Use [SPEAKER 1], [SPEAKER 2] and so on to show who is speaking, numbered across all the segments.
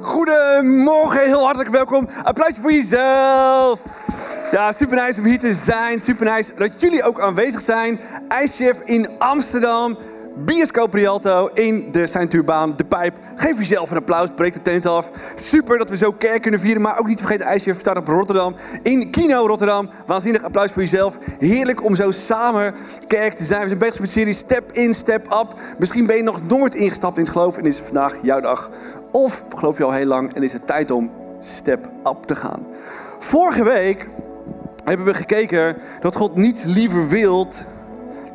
[SPEAKER 1] Goedemorgen, heel hartelijk welkom. Applaus voor jezelf. Ja, super nice om hier te zijn. Super nice dat jullie ook aanwezig zijn. IJschef in Amsterdam. Bioscoop Rialto in de Sint-Turbaan, de Pijp. Geef jezelf een applaus, breek de tent af. Super dat we zo kerk kunnen vieren. Maar ook niet vergeten, IJschef staat op Rotterdam. In Kino Rotterdam. Waanzinnig applaus voor jezelf. Heerlijk om zo samen kerk te zijn. We zijn bezig met de serie Step In, Step Up. Misschien ben je nog nooit ingestapt in het geloof en is het vandaag jouw dag. Of geloof je al heel lang en is het tijd om Step Up te gaan. Vorige week hebben we gekeken dat God niets liever wilt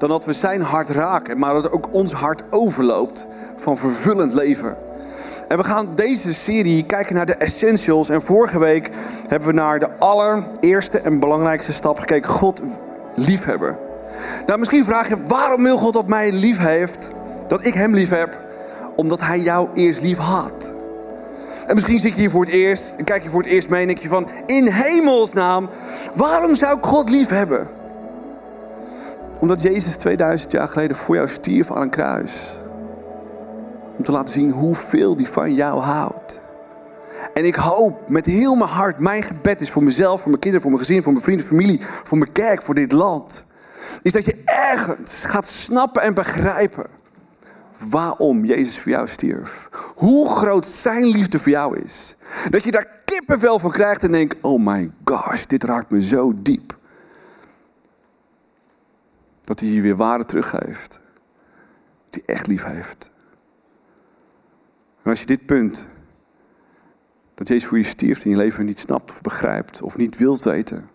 [SPEAKER 1] dan dat we zijn hart raken, maar dat ook ons hart overloopt van vervullend leven. En we gaan deze serie kijken naar de essentials. En vorige week hebben we naar de allereerste en belangrijkste stap gekeken: God liefhebben. Nou, misschien vraag je waarom wil God dat mij lief heeft, dat ik hem lief heb, omdat hij jou eerst lief had. En misschien zit je hier voor het eerst en kijk je voor het eerst mee en denk je van, in hemelsnaam, waarom zou ik God lief hebben? Omdat Jezus 2000 jaar geleden voor jou stierf aan een kruis. Om te laten zien hoeveel die van jou houdt. En ik hoop met heel mijn hart, mijn gebed is voor mezelf, voor mijn kinderen, voor mijn gezin, voor mijn vrienden, familie, voor mijn kerk, voor dit land. Is dat je ergens gaat snappen en begrijpen waarom Jezus voor jou stierf. Hoe groot zijn liefde voor jou is. Dat je daar kippenvel van krijgt en denkt, oh my gosh, dit raakt me zo diep. Dat hij je weer waarde teruggeeft. Dat hij echt lief heeft. En als je dit punt, dat Jezus voor je stierft in je leven niet snapt of begrijpt of niet wilt weten,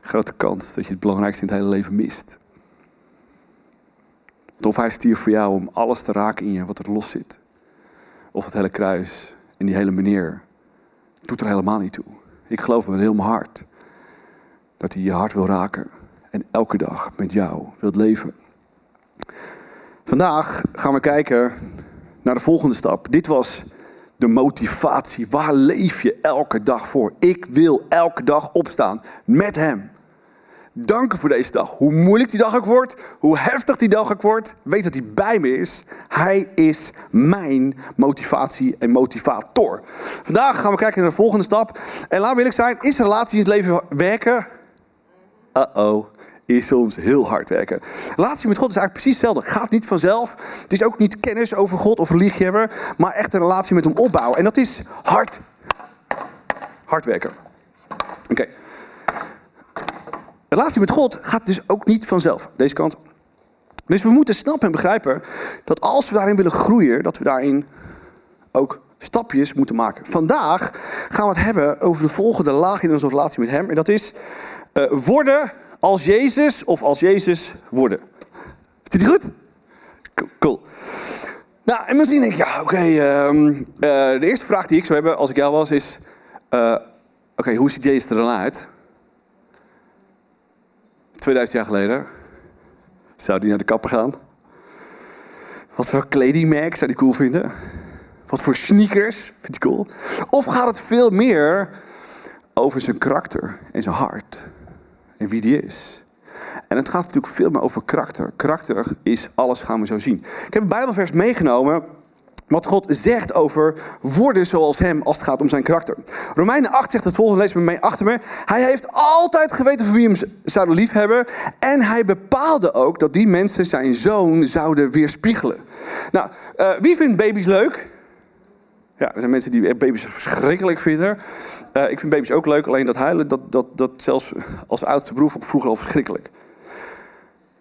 [SPEAKER 1] grote kans dat je het belangrijkste in het hele leven mist. Of hij stierf voor jou om alles te raken in je wat er los zit. Of dat hele kruis en die hele meneer doet er helemaal niet toe. Ik geloof met heel mijn hart dat hij je hart wil raken en elke dag met jou wilt leven. Vandaag gaan we kijken naar de volgende stap. Dit was de motivatie. Waar leef je elke dag voor? Ik wil elke dag opstaan met Hem. Dank voor deze dag. Hoe moeilijk die dag ook wordt, hoe heftig die dag ook wordt, weet dat hij bij me is. Hij is mijn motivatie en motivator. Vandaag gaan we kijken naar de volgende stap. En laat we eerlijk zijn, is relatie in het leven werken? Uh-oh is soms heel hard werken. Relatie met God is eigenlijk precies hetzelfde. Gaat niet vanzelf. Het is ook niet kennis over God of religie hebben, maar echt een relatie met hem opbouwen. En dat is hard, hard werken. Oké. Relatie met God gaat dus ook niet vanzelf. Deze kant. Dus we moeten snappen en begrijpen dat als we daarin willen groeien, dat we daarin ook stapjes moeten maken. Vandaag gaan we het hebben over de volgende laag in onze relatie met Hem. En dat is uh, worden als Jezus of als Jezus worden. Zit die goed? Cool. Nou, en misschien denk je, ja, oké. Ehm, eh, de eerste vraag die ik zou hebben als ik jou was is: uh, oké, hoe ziet Jezus er dan uit? 2000 jaar geleden. Zou die naar de kapper gaan? Wat voor kledingmerk zou die cool vinden? Wat voor sneakers vindt hij cool? Of gaat het veel meer over zijn karakter en zijn hart? Wie die is? En het gaat natuurlijk veel meer over karakter. Karakter is alles, gaan we zo zien. Ik heb een Bijbelvers meegenomen wat God zegt over worden zoals hem als het gaat om zijn karakter. Romeinen 8 zegt het volgende, lees met mij achter me. Hij heeft altijd geweten van wie hem zouden liefhebben. En hij bepaalde ook dat die mensen zijn zoon zouden weerspiegelen. Nou, uh, wie vindt baby's leuk? Ja, er zijn mensen die baby's verschrikkelijk vinden. Uh, ik vind baby's ook leuk, alleen dat huilen, dat, dat, dat zelfs als oudste broer vond vroeger al verschrikkelijk.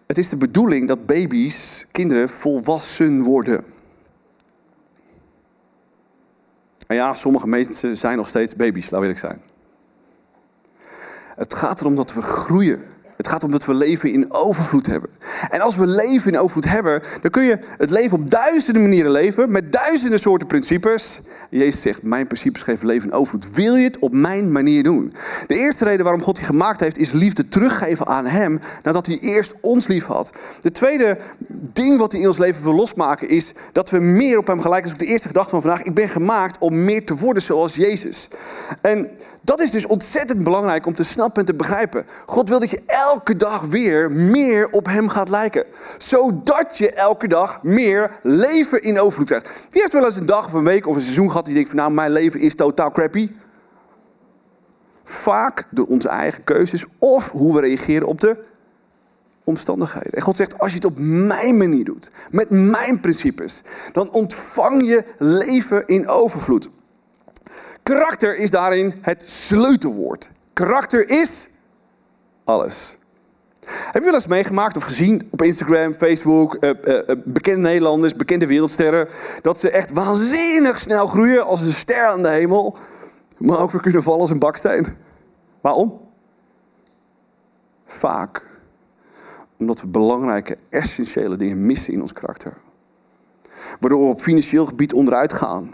[SPEAKER 1] Het is de bedoeling dat baby's, kinderen, volwassen worden. En ja, sommige mensen zijn nog steeds baby's, laat ik zijn. Het gaat erom dat we groeien. Het gaat om dat we leven in overvloed hebben. En als we leven in overvloed hebben, dan kun je het leven op duizenden manieren leven, met duizenden soorten principes. Jezus zegt, mijn principes geven leven in overvloed. Wil je het op mijn manier doen? De eerste reden waarom God je gemaakt heeft, is liefde teruggeven aan Hem, nadat Hij eerst ons lief had. De tweede ding wat hij in ons leven wil losmaken, is dat we meer op Hem gelijken. Dat is de eerste gedachte van vandaag. Ik ben gemaakt om meer te worden zoals Jezus. En dat is dus ontzettend belangrijk om te snappen en te begrijpen. God wil dat je elke dag weer meer op Hem gaat lijken. Zodat je elke dag meer leven in overvloed krijgt. Wie heeft wel eens een dag of een week of een seizoen gehad die denkt van nou mijn leven is totaal crappy? Vaak door onze eigen keuzes of hoe we reageren op de omstandigheden. En God zegt, als je het op mijn manier doet, met mijn principes, dan ontvang je leven in overvloed. Karakter is daarin het sleutelwoord. Karakter is alles. Heb je wel eens meegemaakt of gezien op Instagram, Facebook, uh, uh, bekende Nederlanders, bekende wereldsterren, dat ze echt waanzinnig snel groeien als een ster aan de hemel, maar ook weer kunnen vallen als een baksteen? Waarom? Vaak omdat we belangrijke, essentiële dingen missen in ons karakter. Waardoor we op financieel gebied onderuit gaan.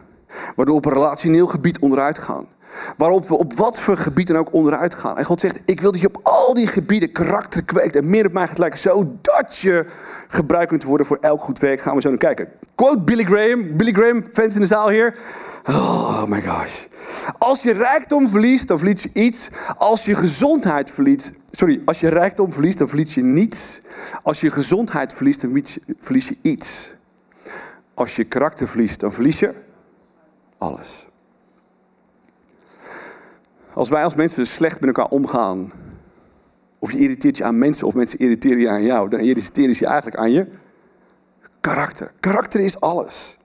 [SPEAKER 1] Waardoor we op relationeel gebied onderuit gaan. Waarop we op wat voor gebied dan ook onderuit gaan. En God zegt, ik wil dat je op al die gebieden karakter kweekt en meer op mij gaat lijken. Zodat je gebruikt kunt worden voor elk goed werk. Gaan we zo naar kijken. Quote Billy Graham. Billy Graham, fans in de zaal hier. Oh my gosh. Als je rijkdom verliest, dan verlies je iets. Als je gezondheid verliest. Sorry, als je rijkdom verliest, dan verlies je niets. Als je gezondheid verliest, dan verlies je iets. Als je karakter verliest, dan verlies je alles. Als wij als mensen dus slecht met elkaar omgaan, of je irriteert je aan mensen of mensen irriteren je aan jou, dan irriteren ze je eigenlijk aan je karakter. Karakter is alles.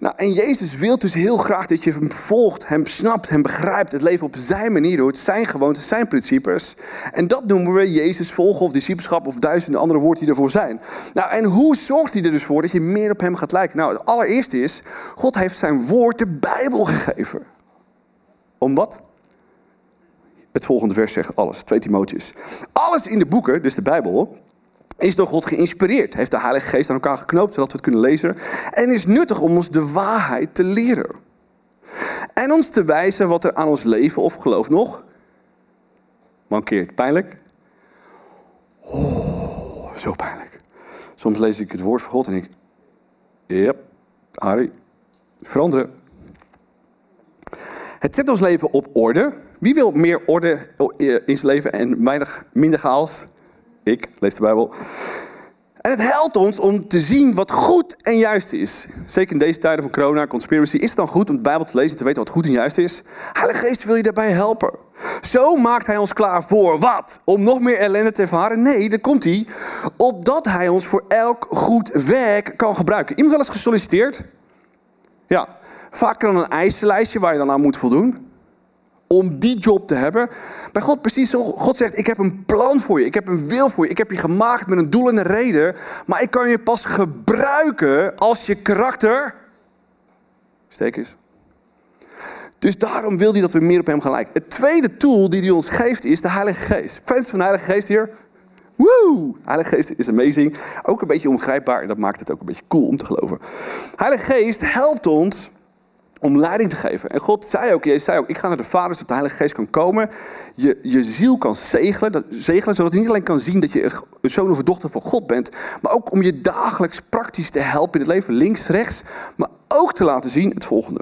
[SPEAKER 1] Nou, en Jezus wil dus heel graag dat je hem volgt, hem snapt, hem begrijpt, het leven op zijn manier doet, zijn gewoontes, zijn principes. En dat noemen we Jezus volgen of discipelschap of duizenden andere woorden die ervoor zijn. Nou, en hoe zorgt hij er dus voor dat je meer op hem gaat lijken? Nou, het allereerste is, God heeft zijn woord, de Bijbel, gegeven. Om wat? Het volgende vers zegt alles, 2 Timotheus. Alles in de boeken, dus de Bijbel, is door God geïnspireerd. Heeft de Heilige Geest aan elkaar geknoopt, zodat we het kunnen lezen. En is nuttig om ons de waarheid te leren. En ons te wijzen wat er aan ons leven of geloof nog mankeert. Pijnlijk? Oh, zo pijnlijk. Soms lees ik het woord van God en denk yep, Harry, veranderen. Het zet ons leven op orde. Wie wil meer orde in zijn leven en weinig, minder chaos? Ik lees de Bijbel. En het helpt ons om te zien wat goed en juist is. Zeker in deze tijden van corona, conspiracy, is het dan goed om de Bijbel te lezen en te weten wat goed en juist is? Heilige Geest wil je daarbij helpen. Zo maakt hij ons klaar voor wat? Om nog meer ellende te ervaren? Nee, daar komt hij. Opdat hij ons voor elk goed werk kan gebruiken. Iemand wel eens gesolliciteerd? Ja. Vaak dan een eisenlijstje waar je dan aan moet voldoen om die job te hebben. Bij God precies zo. God zegt, ik heb een plan voor je. Ik heb een wil voor je. Ik heb je gemaakt met een doel en een reden. Maar ik kan je pas gebruiken als je karakter steek is. Dus daarom wil hij dat we meer op hem gaan lijken. Het tweede tool die hij ons geeft is de Heilige Geest. Fans van de Heilige Geest hier? Woe! Heilige Geest is amazing. Ook een beetje ongrijpbaar en dat maakt het ook een beetje cool om te geloven. Heilige Geest helpt ons om leiding te geven. En God zei ook, Jezus zei ook, ik ga naar de Vader zodat de Heilige Geest kan komen. Je, je ziel kan zegelen, dat, zegelen, zodat hij niet alleen kan zien dat je een zoon of een dochter van God bent. Maar ook om je dagelijks praktisch te helpen in het leven, links, rechts. Maar ook te laten zien het volgende.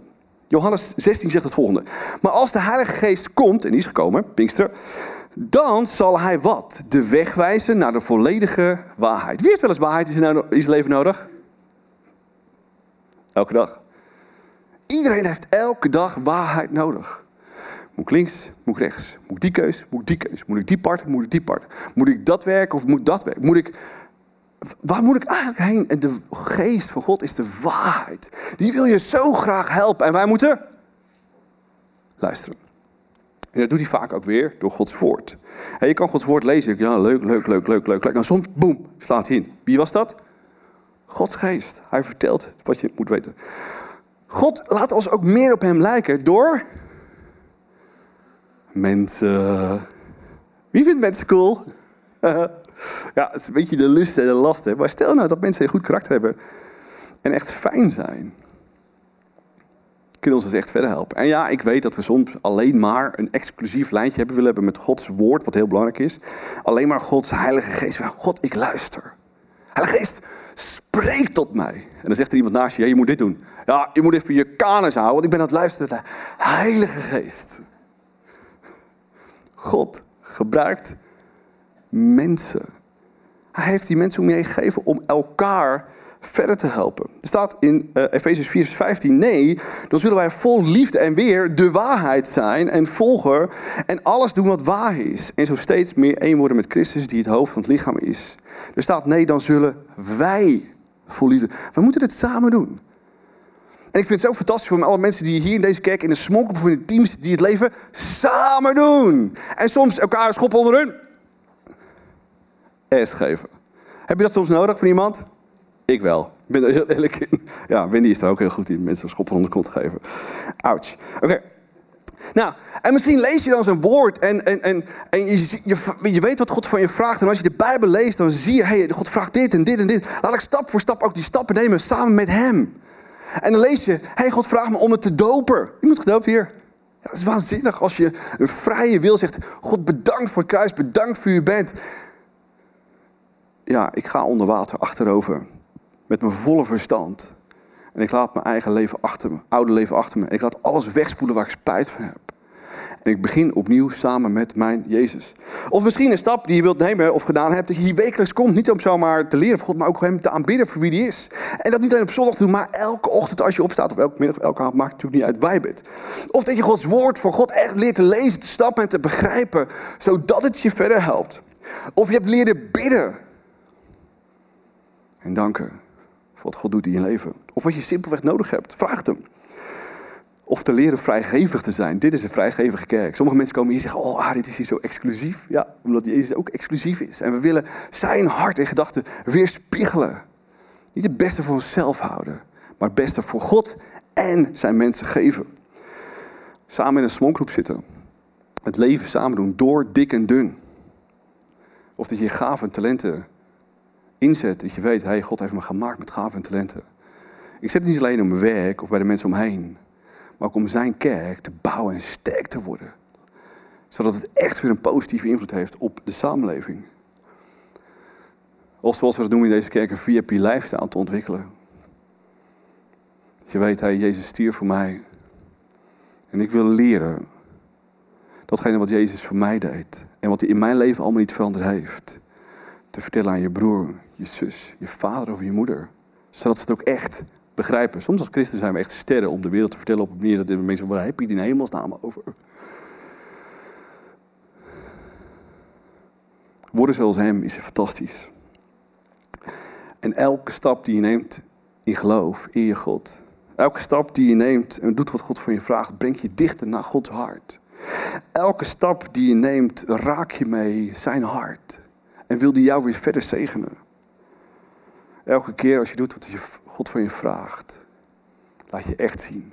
[SPEAKER 1] Johannes 16 zegt het volgende. Maar als de Heilige Geest komt, en is gekomen, Pinkster. Dan zal hij wat? De weg wijzen naar de volledige waarheid. Wie heeft wel eens waarheid in zijn leven nodig? Elke dag. Iedereen heeft elke dag waarheid nodig. Moet ik links, moet ik rechts? Moet ik die keus, moet ik die keus? Moet ik die part, moet ik die part? Moet ik dat werk of moet dat werk? Moet ik... Waar moet ik eigenlijk heen? En de geest van God is de waarheid. Die wil je zo graag helpen. En wij moeten luisteren. En dat doet hij vaak ook weer door Gods woord. En je kan Gods woord lezen. Ja, leuk, leuk, leuk, leuk, leuk. leuk. En soms, boem, slaat hij in. Wie was dat? Gods geest. Hij vertelt wat je moet weten. God laat ons ook meer op hem lijken door mensen. Wie vindt mensen cool? ja, het is een beetje de lust en de last. Maar stel nou dat mensen een goed karakter hebben en echt fijn zijn. Kunnen ons dus echt verder helpen. En ja, ik weet dat we soms alleen maar een exclusief lijntje hebben willen hebben met Gods woord, wat heel belangrijk is. Alleen maar Gods Heilige Geest. God, ik luister. Heilige Geest, spreek tot mij. En dan zegt er iemand naast je, ja, je moet dit doen. Ja, je moet even je kanus houden, want ik ben aan het luisteren Heilige Geest. God gebruikt mensen. Hij heeft die mensen om je om elkaar verder te helpen. Er staat in uh, Efezes 4, 15, nee, dan zullen wij vol liefde en weer de waarheid zijn en volgen en alles doen wat waar is. En zo steeds meer één worden met Christus die het hoofd van het lichaam is. Er staat nee, dan zullen wij vol liefde. We moeten het samen doen. En ik vind het zo fantastisch voor alle mensen die hier in deze kerk in de smokkel of in de teams die het leven samen doen. En soms elkaar schoppen onder hun S geven. Heb je dat soms nodig van iemand? Ik wel. Ik ben er heel eerlijk in. Ja, Wendy is daar ook heel goed in. Mensen schoppen onder de kont geven. Ouch. Oké. Nou, en misschien lees je dan zo'n woord en, en, en, en je, je, je, weet wat God van je vraagt. En als je de Bijbel leest, dan zie je, hey, God vraagt dit en dit en dit. Laat ik stap voor stap ook die stappen nemen samen met Hem. En dan lees je, hey, God vraagt me om het te dopen. Je moet gedoopt hier. Ja, dat is waanzinnig als je een vrije wil zegt, God bedankt voor het kruis, bedankt voor je bent. Ja, ik ga onder water achterover met mijn volle verstand. En ik laat mijn eigen leven achter me, oude leven achter me. Ik laat alles wegspoelen waar ik spijt van heb. En ik begin opnieuw samen met mijn Jezus. Of misschien een stap die je wilt nemen of gedaan hebt, dat je hier wekelijks komt. Niet om zomaar te leren van God, maar ook hem te aanbidden voor wie hij is. En dat niet alleen op zondag doen, maar elke ochtend als je opstaat, of elke middag elke avond, maakt het natuurlijk niet uit waar je bent. Of dat je Gods woord voor God echt leert te lezen, te stappen en te begrijpen, zodat het je verder helpt. Of je hebt leren bidden. En danken wat God doet in je leven. Of wat je simpelweg nodig hebt. Vraag hem. Of te leren vrijgevig te zijn. Dit is een vrijgevige kerk. Sommige mensen komen hier en zeggen: Oh, ah, dit is hier zo exclusief. Ja, omdat Jezus ook exclusief is. En we willen zijn hart en gedachten weerspiegelen. Niet het beste voor onszelf houden, maar het beste voor God en zijn mensen geven. Samen in een smonkgroep zitten. Het leven samen doen, door dik en dun. Of dat je gaven en talenten inzet. Dat je weet, hey, God heeft me gemaakt met gaven en talenten. Ik zet het niet alleen om mijn werk of bij de mensen omheen. Maar ook om zijn kerk te bouwen en sterk te worden. Zodat het echt weer een positieve invloed heeft op de samenleving. Of zoals we dat noemen in deze kerk, een VIP lifestyle te ontwikkelen. Je weet, hij, Jezus stierf voor mij. En ik wil leren datgene wat Jezus voor mij deed. En wat hij in mijn leven allemaal niet veranderd heeft. Te vertellen aan je broer, je zus, je vader of je moeder. Zodat ze het ook echt begrijpen. Soms als christen zijn we echt sterren om de wereld te vertellen op een manier dat de mensen waar heb je die hemelsnaam over? Worden zoals hem is fantastisch. En elke stap die je neemt in geloof, in je God. Elke stap die je neemt en doet wat God van je vraagt, brengt je dichter naar Gods hart. Elke stap die je neemt, raak je mee zijn hart. En wil die jou weer verder zegenen. Elke keer als je doet wat God van je vraagt, laat je echt zien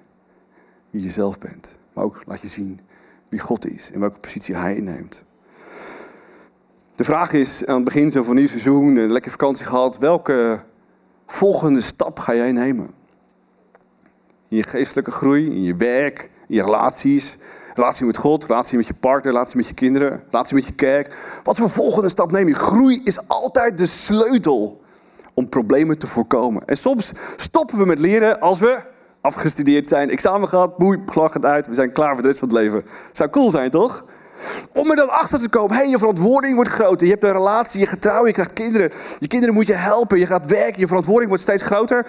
[SPEAKER 1] wie je zelf bent. Maar ook laat je zien wie God is en welke positie Hij inneemt. De vraag is aan het begin zo van nieuw seizoen, een lekker vakantie gehad, welke volgende stap ga jij nemen? In je geestelijke groei, in je werk, in je relaties, relatie met God, relatie met je partner, relatie met je kinderen, relatie met je kerk. Wat voor volgende stap neem je? Groei is altijd de sleutel om problemen te voorkomen. En soms stoppen we met leren als we afgestudeerd zijn, examen gehad, boei, glag het uit, we zijn klaar voor de rest van het leven. Zou cool zijn, toch? Om er dan achter te komen, hey, je verantwoording wordt groter. Je hebt een relatie, je gaat trouwen, je krijgt kinderen. Je kinderen moet je helpen, je gaat werken, je verantwoording wordt steeds groter.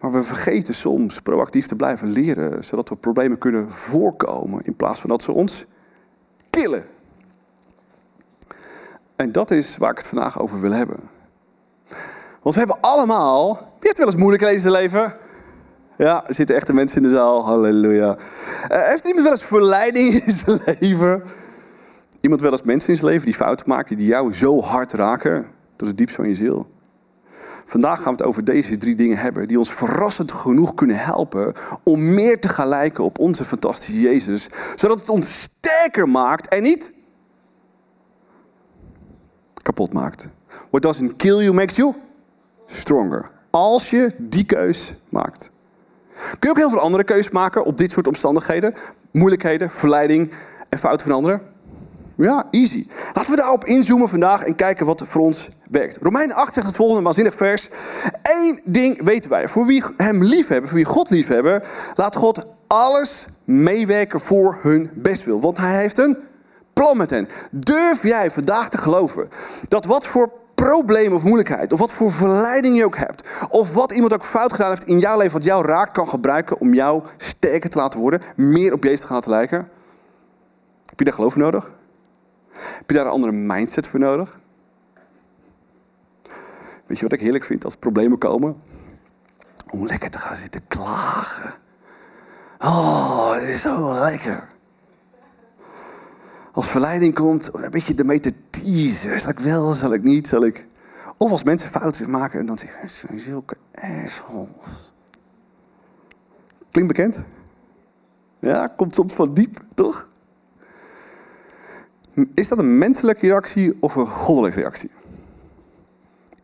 [SPEAKER 1] Maar we vergeten soms proactief te blijven leren, zodat we problemen kunnen voorkomen in plaats van dat ze ons killen. En dat is waar ik het vandaag over wil hebben. Want we hebben allemaal. Wie heeft wel eens moeilijk in leven? Ja, er zitten echte mensen in de zaal. Halleluja. Uh, heeft iemand wel eens verleiding in zijn leven? Iemand wel eens mensen in zijn leven die fouten maken, die jou zo hard raken tot het diepst van je ziel? Vandaag gaan we het over deze drie dingen hebben, die ons verrassend genoeg kunnen helpen om meer te gaan lijken op onze fantastische Jezus, zodat het ons sterker maakt en niet kapot maakt. What doesn't kill you makes you stronger. Als je die keus maakt. Kun je ook heel veel andere keuzes maken op dit soort omstandigheden? Moeilijkheden, verleiding en fouten van anderen? Ja, easy. Laten we daarop inzoomen vandaag en kijken wat voor ons werkt. Romein 8 zegt het volgende waanzinnig vers. Eén ding weten wij. Voor wie hem lief hebben, voor wie God lief hebben, laat God alles meewerken voor hun bestwil. Want hij heeft een plan met hen. Durf jij vandaag te geloven dat wat voor probleem of moeilijkheid, of wat voor verleiding je ook hebt, of wat iemand ook fout gedaan heeft in jouw leven, wat jou raakt, kan gebruiken om jou sterker te laten worden, meer op Jezus te laten lijken, heb je daar geloof voor nodig? Heb je daar een andere mindset voor nodig? Weet je wat ik heerlijk vind als problemen komen? Om lekker te gaan zitten klagen. Oh, is zo lekker. Als verleiding komt, een beetje ermee te teasen. Zal ik wel, zal ik niet, zal ik... Of als mensen fouten maken en dan zeggen ze, zulke assholes. Klinkt bekend? Ja, komt soms van diep, toch? Is dat een menselijke reactie of een goddelijke reactie?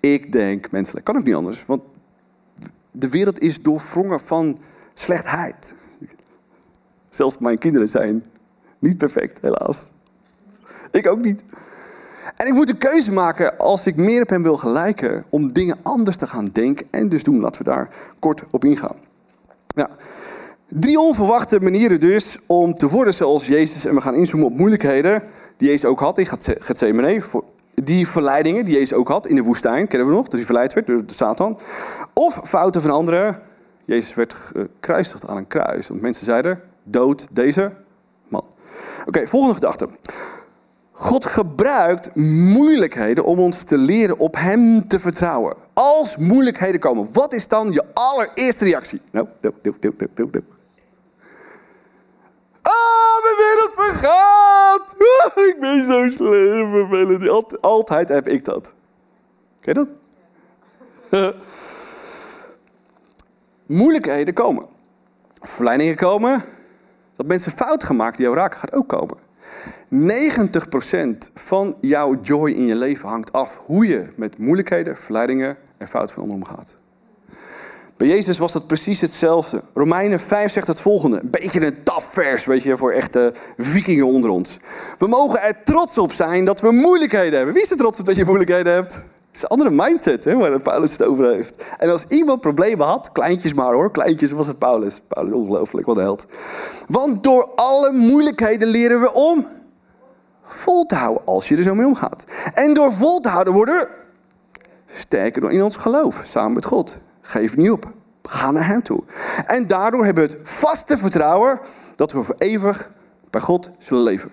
[SPEAKER 1] Ik denk menselijk. Kan ook niet anders, want de wereld is doorwrongen van slechtheid. Zelfs mijn kinderen zijn niet perfect, helaas. Ik ook niet. En ik moet een keuze maken als ik meer op hem wil gelijken, om dingen anders te gaan denken en dus doen. Laten we daar kort op ingaan. Drie onverwachte manieren dus om te worden zoals Jezus. En we gaan inzoomen op moeilijkheden die Jezus ook had in Gethsemane. Die verleidingen die Jezus ook had in de woestijn, kennen we nog, dat hij verleid werd door Satan. Of fouten van anderen. Jezus werd gekruisigd aan een kruis. Want mensen zeiden, dood deze man. Oké, volgende gedachte. God gebruikt moeilijkheden om ons te leren op Hem te vertrouwen. Als moeilijkheden komen, wat is dan je allereerste reactie? Nou, nou, nou, nou. Ah, mijn wereld vergaat! Ah, ik ben zo slim, vervelend. Alt, altijd heb ik dat. Ken je dat? moeilijkheden komen. Verleidingen komen. Dat mensen fout gemaakt die jou raken, gaat ook komen. 90% van jouw joy in je leven hangt af hoe je met moeilijkheden, verleidingen en fouten van anderen omgaat. Bij Jezus was dat precies hetzelfde. Romeinen 5 zegt het volgende. Beetje een taf vers, weet je, voor echte vikingen onder ons. We mogen er trots op zijn dat we moeilijkheden hebben. Wie is er trots op dat je moeilijkheden hebt? Dat is een andere mindset, hè, waar Paulus het over heeft. En als iemand problemen had, kleintjes maar hoor, kleintjes was het Paulus. Paulus, ongelooflijk, wat held. Want door alle moeilijkheden leren we om vol te houden als je er zo mee omgaat. En door vol te houden worden sterker door in ons geloof, samen met God. Geef niet op. Ga naar Hem toe. En daardoor hebben we het vaste vertrouwen dat we voor eeuwig bij God zullen leven.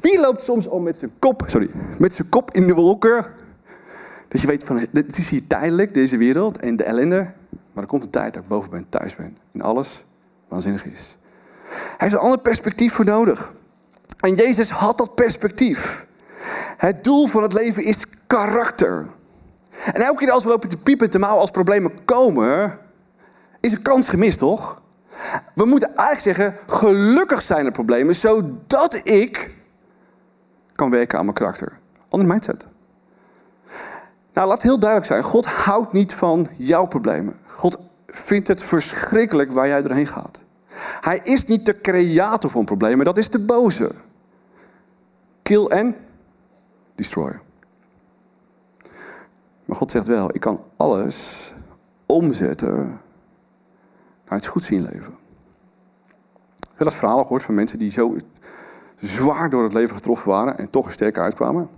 [SPEAKER 1] Wie loopt soms al met zijn kop, sorry, met zijn kop in de wolken? Dat je weet van, het is hier tijdelijk, deze wereld en de ellende. Maar er komt een tijd dat ik boven ben, thuis ben. En alles waanzinnig is. Hij heeft een ander perspectief voor nodig. En Jezus had dat perspectief. Het doel van het leven is karakter. En elke keer als we lopen te piepen te mouwen als problemen komen, is een kans gemist, toch? We moeten eigenlijk zeggen, gelukkig zijn er problemen, zodat ik kan werken aan mijn karakter. Ander mindset. Nou, laat heel duidelijk zijn, God houdt niet van jouw problemen. God vindt het verschrikkelijk waar jij doorheen gaat. Hij is niet de creator van problemen, dat is de boze. Kill en destroy. Maar God zegt wel, ik kan alles omzetten naar iets goeds in je leven. Ik heb dat verhaal gehoord van mensen die zo zwaar door het leven getroffen waren en toch er sterker uitkwamen.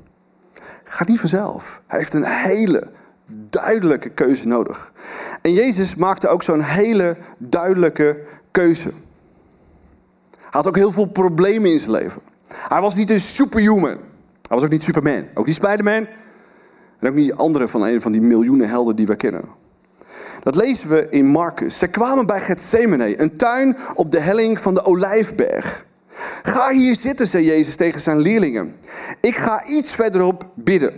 [SPEAKER 1] Gaat niet vanzelf. Hij heeft een hele duidelijke keuze nodig. En Jezus maakte ook zo'n hele duidelijke keuze. Hij had ook heel veel problemen in zijn leven. Hij was niet een superhuman. Hij was ook niet Superman. Ook niet Spider-Man. En ook niet andere van een van die miljoenen helden die we kennen. Dat lezen we in Marcus. Ze kwamen bij Gethsemane, een tuin op de helling van de Olijfberg. Ga hier zitten, zei Jezus tegen zijn leerlingen. Ik ga iets verderop bidden.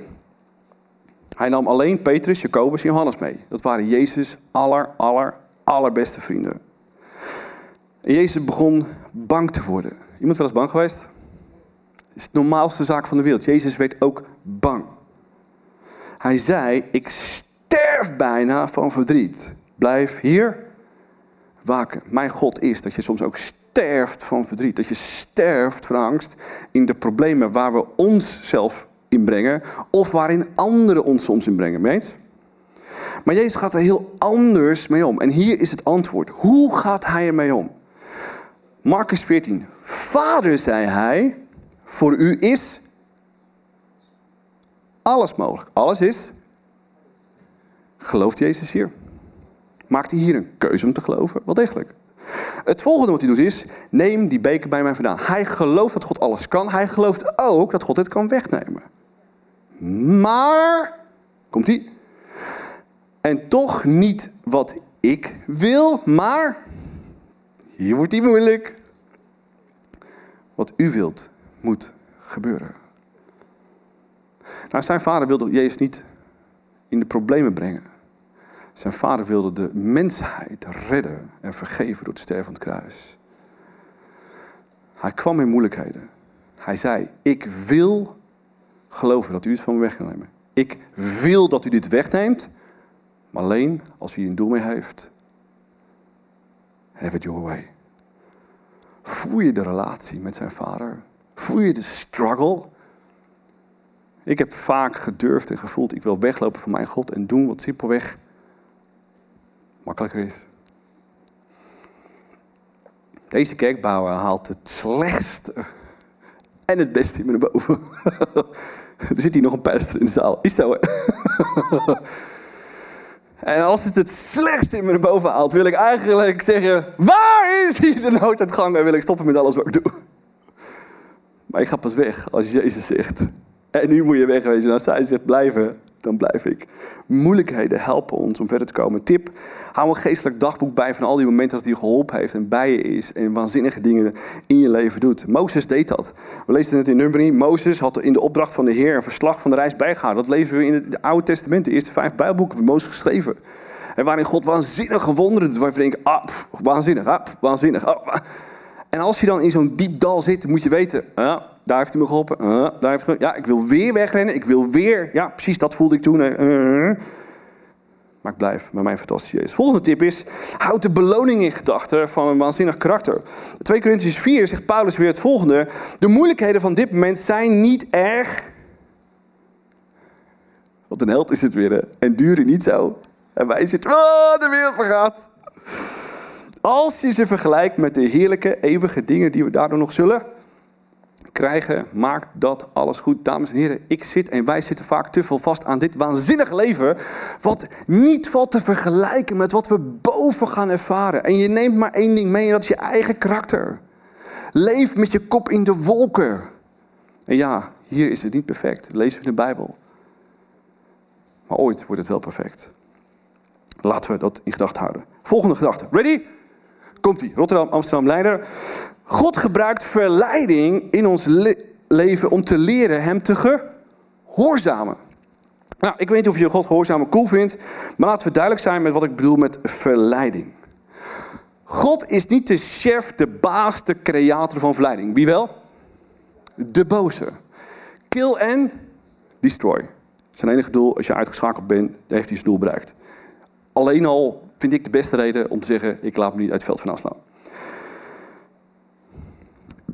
[SPEAKER 1] Hij nam alleen Petrus, Jacobus en Johannes mee. Dat waren Jezus' aller, aller, allerbeste vrienden. En Jezus begon bang te worden. Iemand wel eens bang geweest? Het is de normaalste zaak van de wereld. Jezus werd ook bang. Hij zei, ik sterf bijna van verdriet. Blijf hier waken. Mijn God is dat je soms ook sterft van verdriet. Dat je sterft van angst in de problemen waar we onszelf in brengen. Of waarin anderen ons soms in brengen. Meent? Maar Jezus gaat er heel anders mee om. En hier is het antwoord. Hoe gaat hij ermee om? Marcus 14. Vader, zei hij, voor u is alles mogelijk. Alles is. Gelooft Jezus hier? Maakt hij hier een keuze om te geloven? Wel degelijk. Het volgende wat hij doet is, neem die beker bij mij vandaan. Hij gelooft dat God alles kan. Hij gelooft ook dat God het kan wegnemen. Maar, komt hij? En toch niet wat ik wil, maar, hier wordt hij moeilijk. Wat u wilt, moet gebeuren. Nou, zijn vader wilde Jezus niet in de problemen brengen. Zijn vader wilde de mensheid redden en vergeven door het sterven van het kruis. Hij kwam in moeilijkheden. Hij zei, ik wil geloven dat u het van me weg kan nemen. Ik wil dat u dit wegneemt, maar alleen als u een doel mee heeft. Have it your way. Voel je de relatie met zijn vader? Voel je de struggle? Ik heb vaak gedurfd en gevoeld, ik wil weglopen van mijn God en doen wat simpelweg makkelijker is. Deze kerkbouwer haalt het slechtste en het beste in me naar boven. er zit hier nog een pastor in de zaal. Is zo, en als het het slechtste in me naar boven haalt, wil ik eigenlijk zeggen... Waar is hier de nooduitgang? En wil ik stoppen met alles wat ik doe. Maar ik ga pas weg als Jezus zegt... En nu moet je wegwezen. Als hij zegt blijven, dan blijf ik. Moeilijkheden helpen ons om verder te komen. Tip, hou een geestelijk dagboek bij van al die momenten dat hij geholpen heeft en bij je is en waanzinnige dingen in je leven doet. Mozes deed dat. We lezen het in Numeri. Mozes had in de opdracht van de Heer een verslag van de reis bijgehouden. Dat lezen we in het Oude Testament, de eerste vijf Bijbelboeken van Mozes geschreven. En waarin God waanzinnige wonderen doet, waar je denkt, ah, waanzinnig, ah, waanzinnig. Ah, en als je dan in zo'n diep dal zit, moet je weten, ja, daar heeft hij me geholpen. Daar heeft ja, ik wil weer wegrennen. Ik wil weer. Ja, precies dat voelde ik toen. Maar ik blijf met mijn fantastische Jezus. Volgende tip is, houd de beloning in gedachten van een waanzinnig karakter. 2 Corinthians 4 zegt Paulus weer het volgende. De moeilijkheden van dit moment zijn niet erg. Wat een held is het weer? En duren niet zo. En wij zitten, oh, de wereld vergaat. Als je ze vergelijkt met de heerlijke, eeuwige dingen die we daardoor nog zullen krijgen, maakt dat alles goed. Dames en heren, ik zit en wij zitten vaak te veel vast aan dit waanzinnige leven, wat niet valt te vergelijken met wat we boven gaan ervaren. En je neemt maar één ding mee en dat is je eigen karakter. Leef met je kop in de wolken. En ja, hier is het niet perfect. Dat lezen we in de Bijbel. Maar ooit wordt het wel perfect. Laten we dat in gedachten houden. Volgende gedachte. Ready? Komt-ie. Rotterdam, Amsterdam, Leiden. God gebruikt verleiding in ons leven om te leren hem te gehoorzamen. Nou, ik weet niet of je God gehoorzamen cool vindt, maar laten we duidelijk zijn met wat ik bedoel met verleiding. God is niet de chef, de baas, de creator van verleiding. Wie wel? De boze. Kill and destroy. Zijn enige doel, als je uitgeschakeld bent, heeft hij zijn doel bereikt. Alleen al vind ik de beste reden om te zeggen, ik laat me niet uit het veld van afslaan.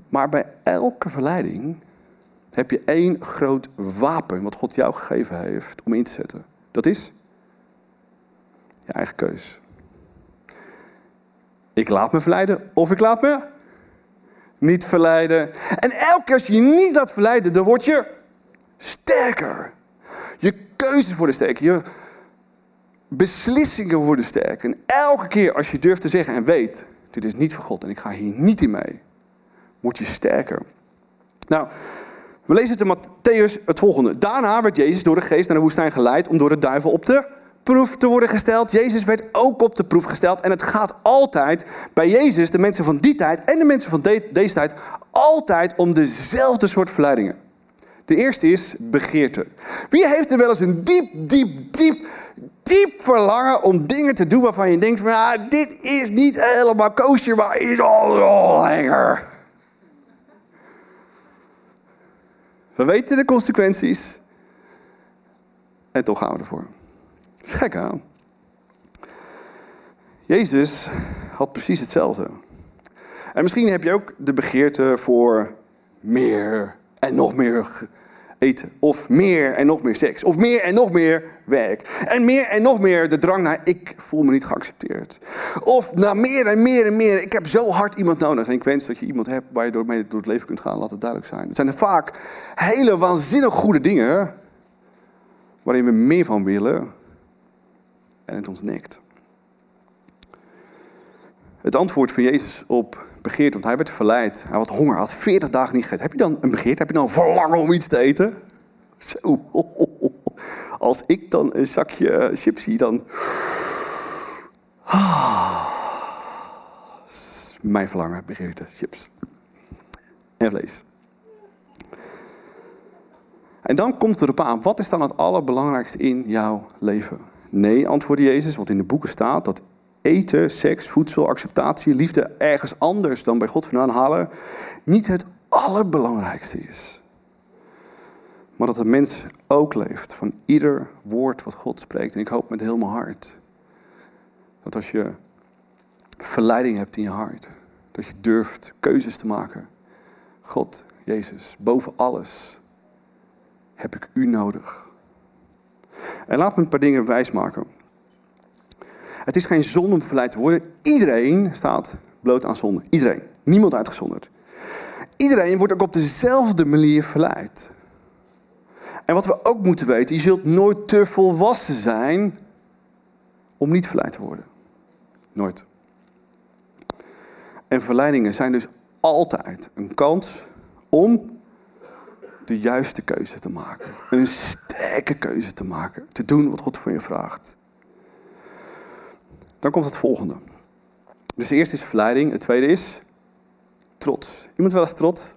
[SPEAKER 1] Maar bij elke verleiding heb je één groot wapen wat God jou gegeven heeft om in te zetten. Dat is je eigen keus. Ik laat me verleiden of ik laat me niet verleiden. En elke keer als je je niet laat verleiden, dan word je sterker. Je keuzes worden sterker. Je beslissingen worden sterker. En elke keer als je durft te zeggen en weet, dit is niet van God en ik ga hier niet in mee word je sterker. Nou, we lezen het in Matthäus het volgende. Daarna werd Jezus door de geest naar de woestijn geleid om door de duivel op de proef te worden gesteld. Jezus werd ook op de proef gesteld. En het gaat altijd bij Jezus, de mensen van die tijd en de mensen van deze tijd, altijd om dezelfde soort verleidingen. De eerste is begeerte. Wie heeft er wel eens een diep, diep, diep, diep verlangen om dingen te doen waarvan je denkt: van, ah, dit is niet helemaal koosje, maar is al lekker. We weten de consequenties. En toch gaan we ervoor. Is gek aan. Jezus had precies hetzelfde. En misschien heb je ook de begeerte voor meer en nog meer eten. Of meer en nog meer seks. Of meer en nog meer werk. En meer en nog meer de drang naar ik voel me niet geaccepteerd. Of naar meer en meer en meer. Ik heb zo hard iemand nodig. En ik wens dat je iemand hebt waar je door, door het leven kunt gaan. Laat het duidelijk zijn. Het zijn vaak hele waanzinnig goede dingen. waarin we meer van willen en het ons nekt. Het antwoord van Jezus op begeerte, want hij werd verleid. Hij had honger, had 40 dagen niet gegeten. Heb je dan een begeerte? Heb je dan een verlangen om iets te eten? Zo. Als ik dan een zakje chips zie, dan. Ah. Mijn verlangen, begeerte, chips. En vlees. En dan komt het erop aan, wat is dan het allerbelangrijkste in jouw leven? Nee, antwoordde Jezus, wat in de boeken staat, dat eten, seks, voedsel, acceptatie, liefde ergens anders dan bij God vandaan halen, niet het allerbelangrijkste is. Maar dat de mens ook leeft van ieder woord wat God spreekt. En ik hoop met heel mijn hart dat als je verleiding hebt in je hart, dat je durft keuzes te maken. God, Jezus, boven alles heb ik u nodig. En laat me een paar dingen wijsmaken. Het is geen zonde om verleid te worden. Iedereen staat bloot aan zonde. Iedereen. Niemand uitgezonderd. Iedereen wordt ook op dezelfde manier verleid. En wat we ook moeten weten, je zult nooit te volwassen zijn om niet verleid te worden. Nooit. En verleidingen zijn dus altijd een kans om de juiste keuze te maken. Een sterke keuze te maken. Te doen wat God van je vraagt. Dan komt het volgende. Dus de eerste is verleiding. Het tweede is trots. Iemand wel eens trots?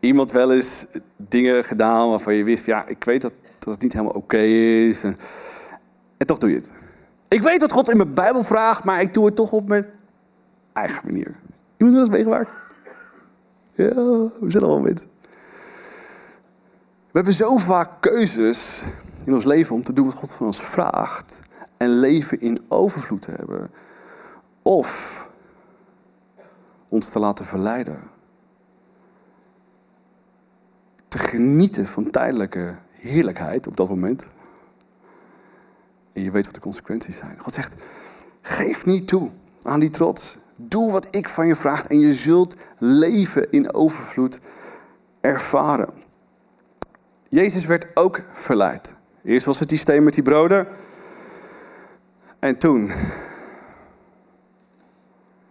[SPEAKER 1] Iemand wel eens dingen gedaan waarvan je wist, ja, ik weet dat, dat het niet helemaal oké is. En, toch doe je het. Ik weet wat God in mijn Bijbel vraagt, maar ik doe het toch op mijn eigen manier. Iemand wel eens meegemaakt? Ja, we zijn allemaal met. We hebben zo vaak keuzes in ons leven om te doen wat God van ons vraagt. En leven in overvloed te hebben. Of ons te laten verleiden. Te genieten van tijdelijke heerlijkheid op dat moment. En je weet wat de consequenties zijn. God zegt, geef niet toe aan die trots. Doe wat ik van je vraag en je zult leven in overvloed ervaren. Jezus werd ook verleid. Eerst was het die steen met die broden. En toen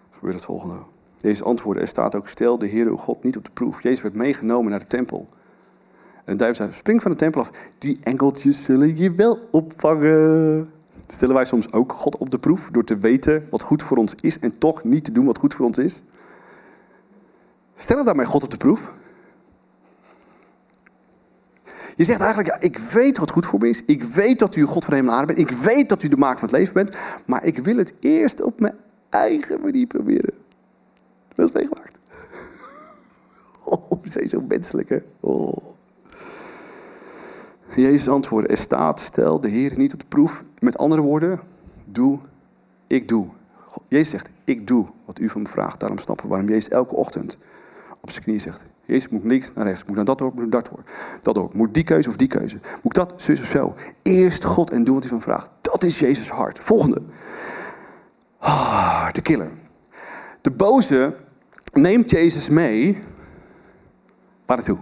[SPEAKER 1] gebeurde het volgende. Jezus antwoordde, er staat ook, stel de Heer uw God niet op de proef. Jezus werd meegenomen naar de tempel. En de duivel zei, spring van de tempel af. Die enkeltjes zullen je wel opvangen. Stellen wij soms ook God op de proef door te weten wat goed voor ons is en toch niet te doen wat goed voor ons is? Stellen daarmee God op de proef? Je zegt eigenlijk, ja, ik weet wat goed voor me is. Ik weet dat u God van hemel aarde bent. Ik weet dat u de maak van het leven bent. Maar ik wil het eerst op mijn eigen manier proberen. Dat is meegemaakt. Oh, zijn zo menselijk, hè? Oh. Jezus antwoordde, er staat, stel de Heer niet op de proef. Met andere woorden, doe, ik doe. Jezus zegt, ik doe wat u van me vraagt. Daarom snappen we waarom Jezus elke ochtend op zijn knie zegt, Jezus, moet links naar rechts. Moet naar dat door, moet dat door. Dat door. Moet die keuze of die keuze. Moet dat, zus of zo. Eerst God en doe wat hij van vraagt. Dat is Jezus hart. Volgende. Ah, de killer. De boze neemt Jezus mee. Waar naartoe?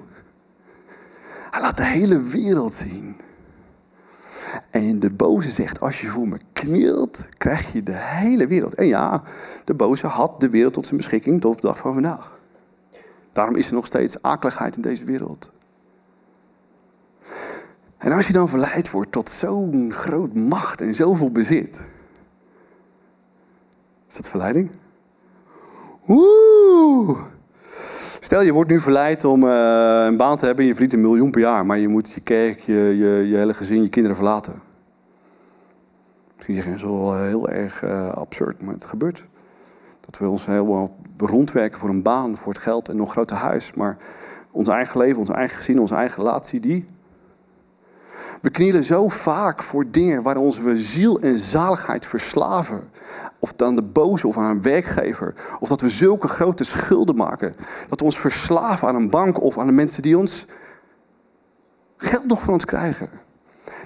[SPEAKER 1] Hij laat de hele wereld zien. En de boze zegt, als je voor me knielt, krijg je de hele wereld. En ja, de boze had de wereld tot zijn beschikking tot op de dag van vandaag. Daarom is er nog steeds akeligheid in deze wereld. En als je dan verleid wordt tot zo'n groot macht en zoveel bezit. Is dat verleiding? Oeh. Stel, je wordt nu verleid om uh, een baan te hebben en je verdient een miljoen per jaar, maar je moet je kerk, je, je, je hele gezin, je kinderen verlaten. Misschien zeg je, dat is wel heel erg uh, absurd, maar het gebeurt. Dat we ons helemaal rondwerken voor een baan, voor het geld en nog groter huis. Maar ons eigen leven, ons eigen gezin, onze eigen relatie, die. We knielen zo vaak voor dingen waar onze ziel en zaligheid verslaven. Of dan de boze of aan een werkgever. Of dat we zulke grote schulden maken. Dat we ons verslaven aan een bank of aan de mensen die ons geld nog van ons krijgen.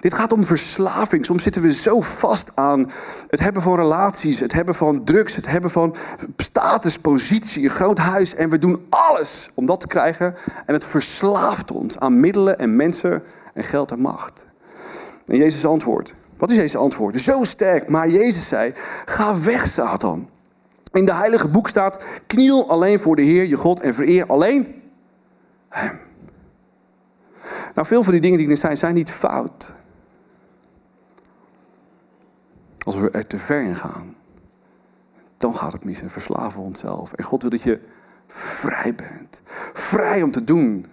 [SPEAKER 1] Dit gaat om verslaving. Soms zitten we zo vast aan het hebben van relaties, het hebben van drugs, het hebben van status, positie, een groot huis. En we doen alles om dat te krijgen. En het verslaaft ons aan middelen en mensen en geld en macht. En Jezus antwoordt. Wat is Jezus antwoord? Zo sterk. Maar Jezus zei, ga weg Satan. In de heilige boek staat, kniel alleen voor de Heer je God en vereer alleen Hem. Nou, veel van die dingen die er zijn, zijn niet fout. Als we er te ver in gaan, dan gaat het mis en verslaven we onszelf. En God wil dat je vrij bent. Vrij om te doen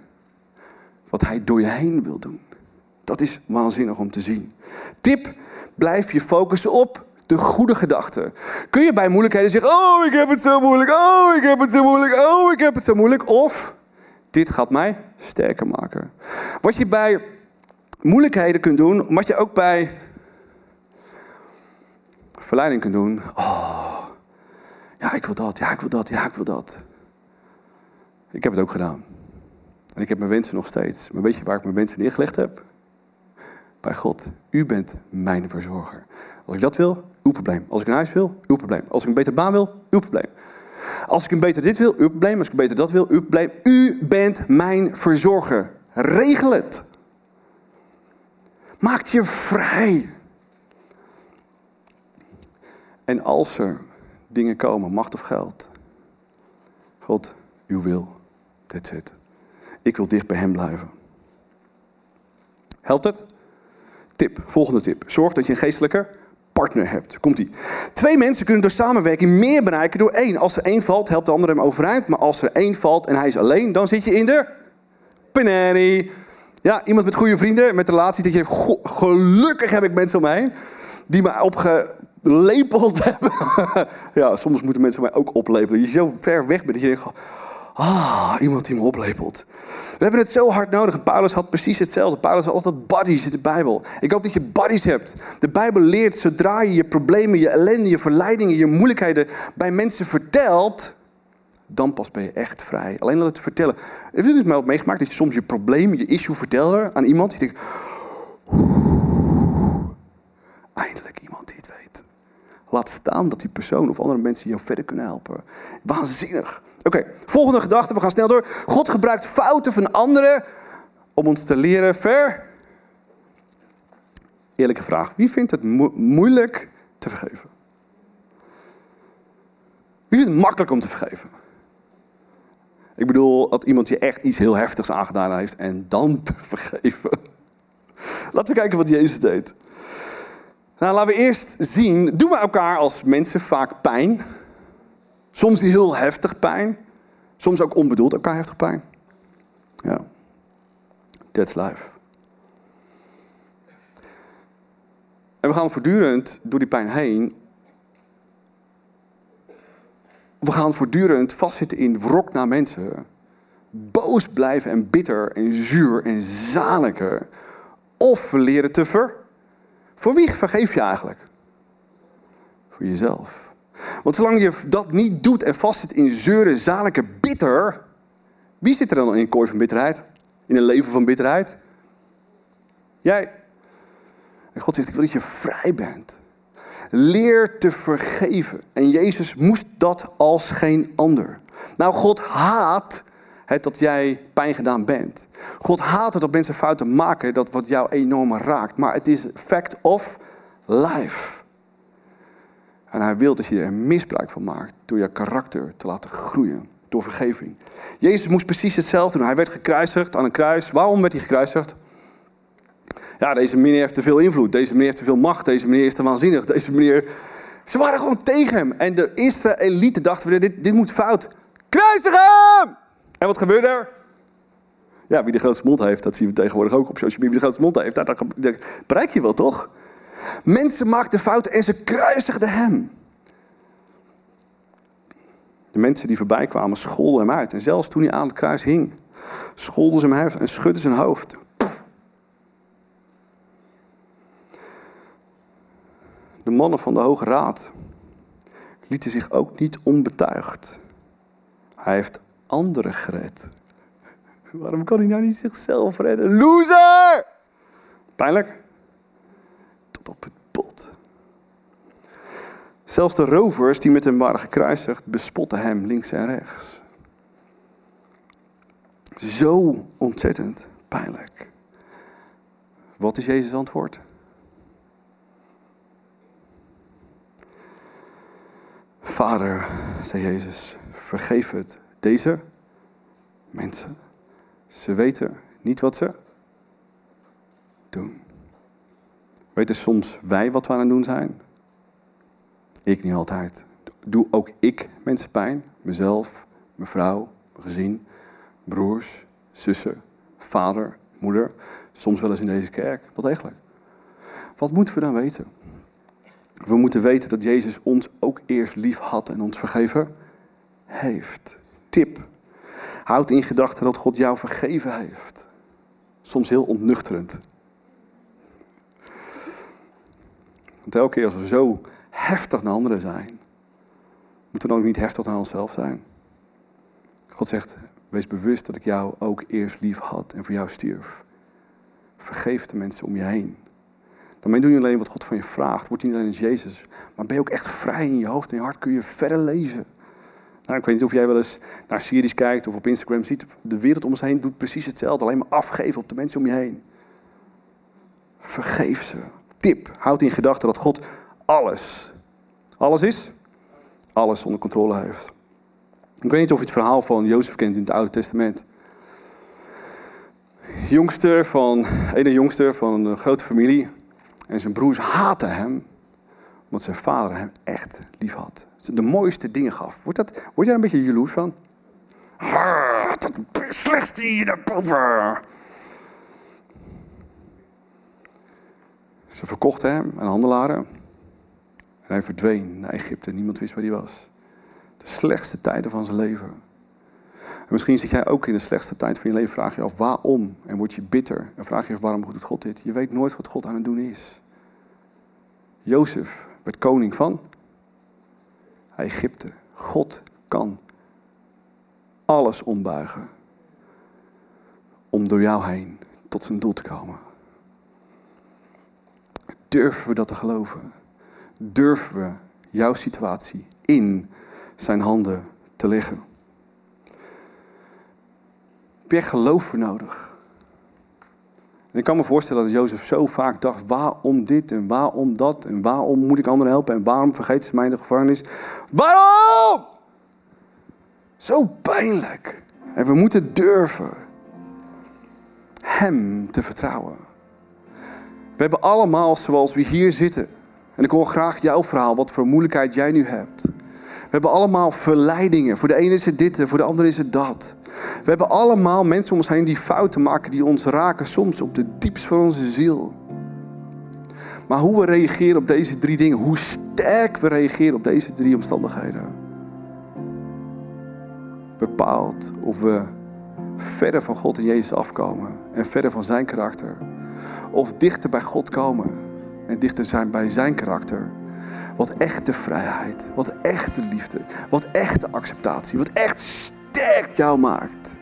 [SPEAKER 1] wat Hij door je heen wil doen. Dat is waanzinnig om te zien. Tip, blijf je focussen op de goede gedachten. Kun je bij moeilijkheden zeggen, oh ik heb het zo moeilijk, oh ik heb het zo moeilijk, oh ik heb het zo moeilijk. Of, dit gaat mij sterker maken. Wat je bij moeilijkheden kunt doen, wat je ook bij verleiding kunt doen. Oh, ja ik wil dat, ja ik wil dat, ja ik wil dat. Ik heb het ook gedaan. En ik heb mijn wensen nog steeds. Maar weet je waar ik mijn wensen neergelegd heb? Bij God. U bent mijn verzorger. Als ik dat wil, uw probleem. Als ik een huis wil, uw probleem. Als ik een beter baan wil, uw probleem. Als ik een beter dit wil, uw probleem. Als ik een beter dat wil, uw probleem. U bent mijn verzorger. Regel het. Maak je vrij. En als er dingen komen, macht of geld. God, uw wil. That's it. Ik wil dicht bij hem blijven. Helpt het? Tip, volgende tip. Zorg dat je een geestelijke partner hebt. Komt ie. Twee mensen kunnen door samenwerking meer bereiken door één. Als er één valt, helpt de ander hem overeind. Maar als er één valt en hij is alleen, dan zit je in de penani. Ja, iemand met goede vrienden, met relatie, dat je gelukkig heb ik mensen om heen die me opgelepeld hebben. ja, soms moeten mensen mij ook oplepelen. Je zo ver weg bent dat je denkt, Ah, iemand die me oplepelt. We hebben het zo hard nodig. En Paulus had precies hetzelfde. Paulus had altijd buddies in de Bijbel. Ik hoop dat je buddies hebt. De Bijbel leert, zodra je je problemen, je ellende, je verleidingen, je moeilijkheden bij mensen vertelt, dan pas ben je echt vrij. Alleen dat het vertellen. Heb je het mij meegemaakt dat je soms je probleem, je issue vertelde aan iemand? Je denkt, eindelijk iemand die het weet. Laat staan dat die persoon of andere mensen jou verder kunnen helpen. Waanzinnig. Oké, volgende gedachte, we gaan snel door. God gebruikt fouten van anderen om ons te leren ver. Eerlijke vraag, wie vindt het moeilijk te vergeven? Wie vindt het makkelijk om te vergeven? Ik bedoel, dat iemand je echt iets heel heftigs aangedaan heeft en dan te vergeven. Laten we kijken wat Jezus deed. Nou, laten we eerst zien, doen we elkaar als mensen vaak pijn? Soms heel heftig pijn. Soms ook onbedoeld elkaar heftig pijn. Ja. That's life. En we gaan voortdurend door die pijn heen. We gaan voortdurend vastzitten in wrok naar mensen. Boos blijven en bitter en zuur en zaniken. Of we leren te ver. Voor wie vergeef je eigenlijk? Voor jezelf. Want zolang je dat niet doet en vastzit in zeuren, zaliken, bitter, wie zit er dan in een kooi van bitterheid? In een leven van bitterheid? Jij. En God zegt, ik wil dat je vrij bent. Leer te vergeven. En Jezus moest dat als geen ander. Nou, God haat dat jij pijn gedaan bent. God haat het dat mensen fouten maken, dat wat jou enorm raakt. Maar het is fact of life. En hij wil dat je er misbruik van maakt door je karakter te laten groeien. Door vergeving. Jezus moest precies hetzelfde doen. Hij werd gekruisigd aan een kruis. Waarom werd hij gekruisigd? Ja, deze meneer heeft te veel invloed. Deze meneer heeft te veel macht. Deze meneer is te waanzinnig. Deze meneer... Ze waren gewoon tegen hem. En de elite dachten, dit, dit moet fout. Kruisig hem! En wat gebeurde er? Ja, wie de grootste mond heeft, dat zien we tegenwoordig ook op social media. Wie de grootste mond heeft, dat bereik je wel, toch? Mensen maakten fouten en ze kruisigden hem. De mensen die voorbij kwamen scholden hem uit. En zelfs toen hij aan het kruis hing, scholden ze hem uit en schudden zijn hoofd. De mannen van de Hoge Raad lieten zich ook niet onbetuigd. Hij heeft anderen gered. Waarom kan hij nou niet zichzelf redden? Loser! Pijnlijk op het bot. Zelfs de rovers die met hem waren gekruisigd, bespotten hem links en rechts. Zo ontzettend pijnlijk. Wat is Jezus' antwoord? Vader, zei Jezus, vergeef het deze mensen. Ze weten niet wat ze doen. Weten soms wij wat we aan het doen zijn? Ik niet altijd. Doe ook ik mensen pijn? Mezelf, mijn vrouw, mijn gezin, broers, zussen, vader, moeder. Soms wel eens in deze kerk. Wat eigenlijk? Wat moeten we dan weten? We moeten weten dat Jezus ons ook eerst lief had en ons vergeven heeft. Tip. Houd in gedachten dat God jou vergeven heeft. Soms heel ontnuchterend. Want elke keer als we zo heftig naar anderen zijn, moeten we dan ook niet heftig naar onszelf zijn. God zegt, wees bewust dat ik jou ook eerst lief had en voor jou stierf. Vergeef de mensen om je heen. Daarmee doe je alleen wat God van je vraagt. Word je niet alleen als Jezus, maar ben je ook echt vrij in je hoofd en je hart. Kun je verder leven. Nou, ik weet niet of jij wel eens naar series kijkt of op Instagram ziet. De wereld om ons heen doet precies hetzelfde. Alleen maar afgeven op de mensen om je heen. Vergeef ze. Tip. Houd in gedachten dat God alles, alles is, alles onder controle heeft. Ik weet niet of je het verhaal van Jozef kent in het Oude Testament. Jongste van, ene jongste van een grote familie. En zijn broers haatten hem, omdat zijn vader hem echt lief had. De mooiste dingen gaf. Word, dat, word jij er een beetje jaloers van? Dat slechtste hier naar boven. Ze verkochten hem aan handelaren. En hij verdween naar Egypte. Niemand wist waar hij was. De slechtste tijden van zijn leven. En misschien zit jij ook in de slechtste tijd van je leven. Vraag je af waarom. En word je bitter. En vraag je af waarom doet God dit. Je weet nooit wat God aan het doen is. Jozef werd koning van Egypte. God kan alles ombuigen om door jou heen tot zijn doel te komen. Durven we dat te geloven? Durven we jouw situatie in zijn handen te leggen? Heb je geloof voor nodig? En ik kan me voorstellen dat Jozef zo vaak dacht: waarom dit en waarom dat en waarom moet ik anderen helpen en waarom vergeet ze mij in de gevangenis? Waarom? Zo pijnlijk. En we moeten durven Hem te vertrouwen. We hebben allemaal, zoals we hier zitten, en ik hoor graag jouw verhaal, wat voor moeilijkheid jij nu hebt. We hebben allemaal verleidingen. Voor de ene is het dit en voor de ander is het dat. We hebben allemaal mensen om ons heen die fouten maken, die ons raken, soms op de diepst van onze ziel. Maar hoe we reageren op deze drie dingen, hoe sterk we reageren op deze drie omstandigheden, bepaalt of we verder van God en Jezus afkomen en verder van zijn karakter. Of dichter bij God komen en dichter zijn bij zijn karakter. Wat echte vrijheid, wat echte liefde, wat echte acceptatie, wat echt sterk jou maakt.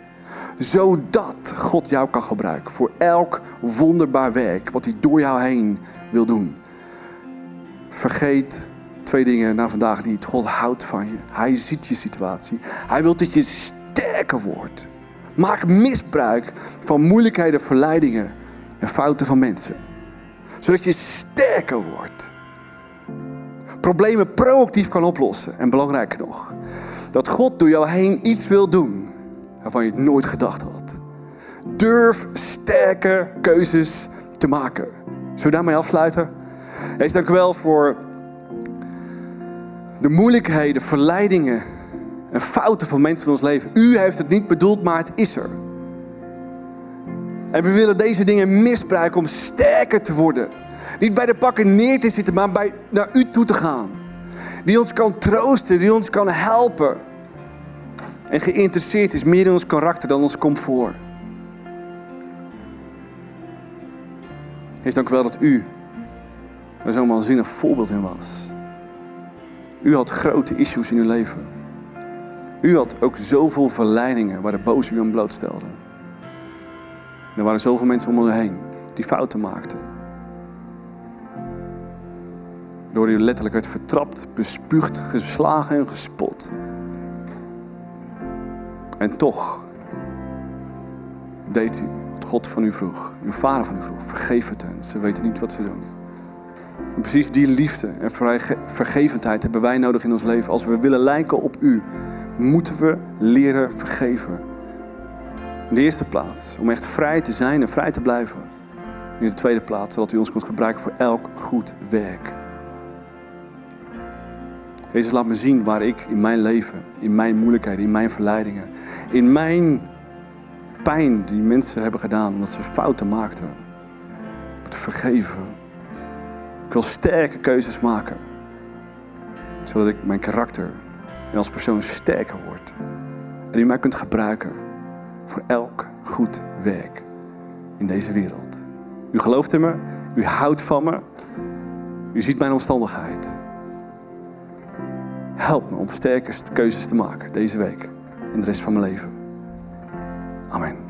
[SPEAKER 1] Zodat God jou kan gebruiken voor elk wonderbaar werk wat hij door jou heen wil doen. Vergeet twee dingen na vandaag niet. God houdt van je. Hij ziet je situatie. Hij wil dat je sterker wordt. Maak misbruik van moeilijkheden, verleidingen en fouten van mensen. Zodat je sterker wordt. Problemen proactief kan oplossen. En belangrijker nog, dat God door jou heen iets wil doen waarvan je het nooit gedacht had. Durf sterke keuzes te maken. Zullen we daarmee afsluiten? Hees, dank u wel voor de moeilijkheden, verleidingen en fouten van mensen in ons leven. U heeft het niet bedoeld, maar het is er. En we willen deze dingen misbruiken om sterker te worden. Niet bij de pakken neer te zitten, maar bij, naar u toe te gaan. Die ons kan troosten, die ons kan helpen. En geïnteresseerd is meer in ons karakter dan ons comfort. Heer, dank u wel dat u er zo'n waanzinnig voorbeeld in was. U had grote issues in uw leven. U had ook zoveel verleidingen waar de boze u aan blootstelde. Er waren zoveel mensen om u heen die fouten maakten. Door u letterlijk werd vertrapt, bespuugd, geslagen en gespot. En toch deed u wat God van u vroeg, uw vader van u vroeg, vergeef het hen. Ze weten niet wat ze doen. En precies die liefde en vergevendheid hebben wij nodig in ons leven. Als we willen lijken op u, moeten we leren vergeven. In de eerste plaats, om echt vrij te zijn en vrij te blijven. In de tweede plaats, zodat u ons kunt gebruiken voor elk goed werk. Jezus, laat me zien waar ik in mijn leven, in mijn moeilijkheden, in mijn verleidingen, in mijn pijn die mensen hebben gedaan omdat ze fouten maakten, te vergeven. Ik wil sterke keuzes maken, zodat ik mijn karakter en als persoon sterker word. En u mij kunt gebruiken voor elk goed werk in deze wereld. U gelooft in me, u houdt van me, u ziet mijn omstandigheid. Help me om sterke keuzes te maken deze week en de rest van mijn leven. Amen.